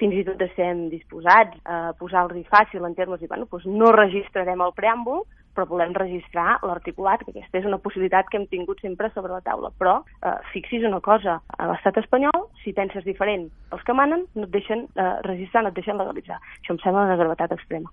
fins i tot estem disposats a posar-li fàcil en termes de bueno, doncs no registrarem el preàmbul, però volem registrar l'articulat, que aquesta és una possibilitat que hem tingut sempre sobre la taula. Però eh, fixis una cosa, a l'estat espanyol, si penses diferent els que manen, no et deixen eh, registrar, no et deixen legalitzar. Això em sembla una gravetat extrema.